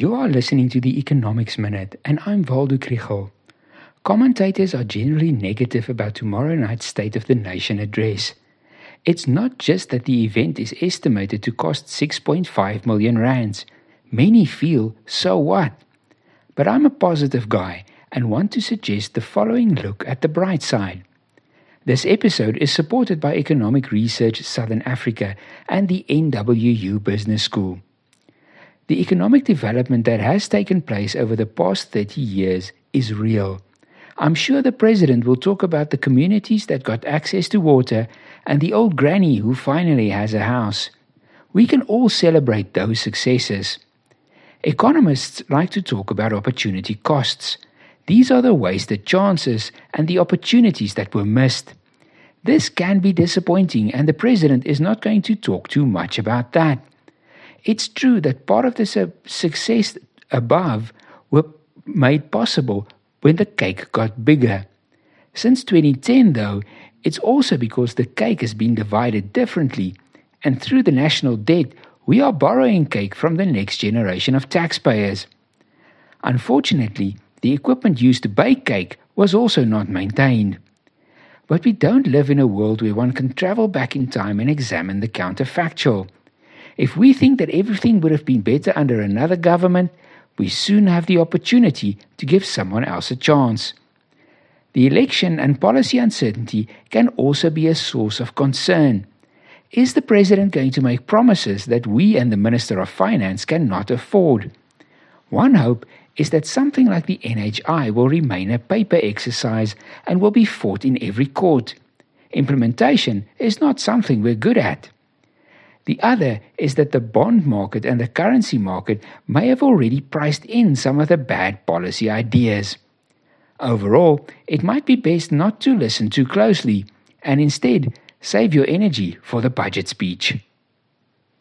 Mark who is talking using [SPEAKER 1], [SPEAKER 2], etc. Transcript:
[SPEAKER 1] You are listening to the Economics Minute, and I'm Waldo Krugell. Commentators are generally negative about tomorrow night's State of the Nation address. It's not just that the event is estimated to cost 6.5 million rands. Many feel, so what? But I'm a positive guy and want to suggest the following look at the bright side. This episode is supported by Economic Research Southern Africa and the NWU Business School. The economic development that has taken place over the past 30 years is real. I'm sure the president will talk about the communities that got access to water and the old granny who finally has a house. We can all celebrate those successes. Economists like to talk about opportunity costs. These are the wasted chances and the opportunities that were missed. This can be disappointing, and the president is not going to talk too much about that. It's true that part of the su- success above were made possible when the cake got bigger. Since 2010, though, it's also because the cake has been divided differently, and through the national debt, we are borrowing cake from the next generation of taxpayers. Unfortunately, the equipment used to bake cake was also not maintained. But we don't live in a world where one can travel back in time and examine the counterfactual. If we think that everything would have been better under another government, we soon have the opportunity to give someone else a chance. The election and policy uncertainty can also be a source of concern. Is the president going to make promises that we and the Minister of Finance cannot afford? One hope is that something like the NHI will remain a paper exercise and will be fought in every court. Implementation is not something we're good at. The other is that the bond market and the currency market may have already priced in some of the bad policy ideas. Overall, it might be best not to listen too closely and instead save your energy for the budget speech.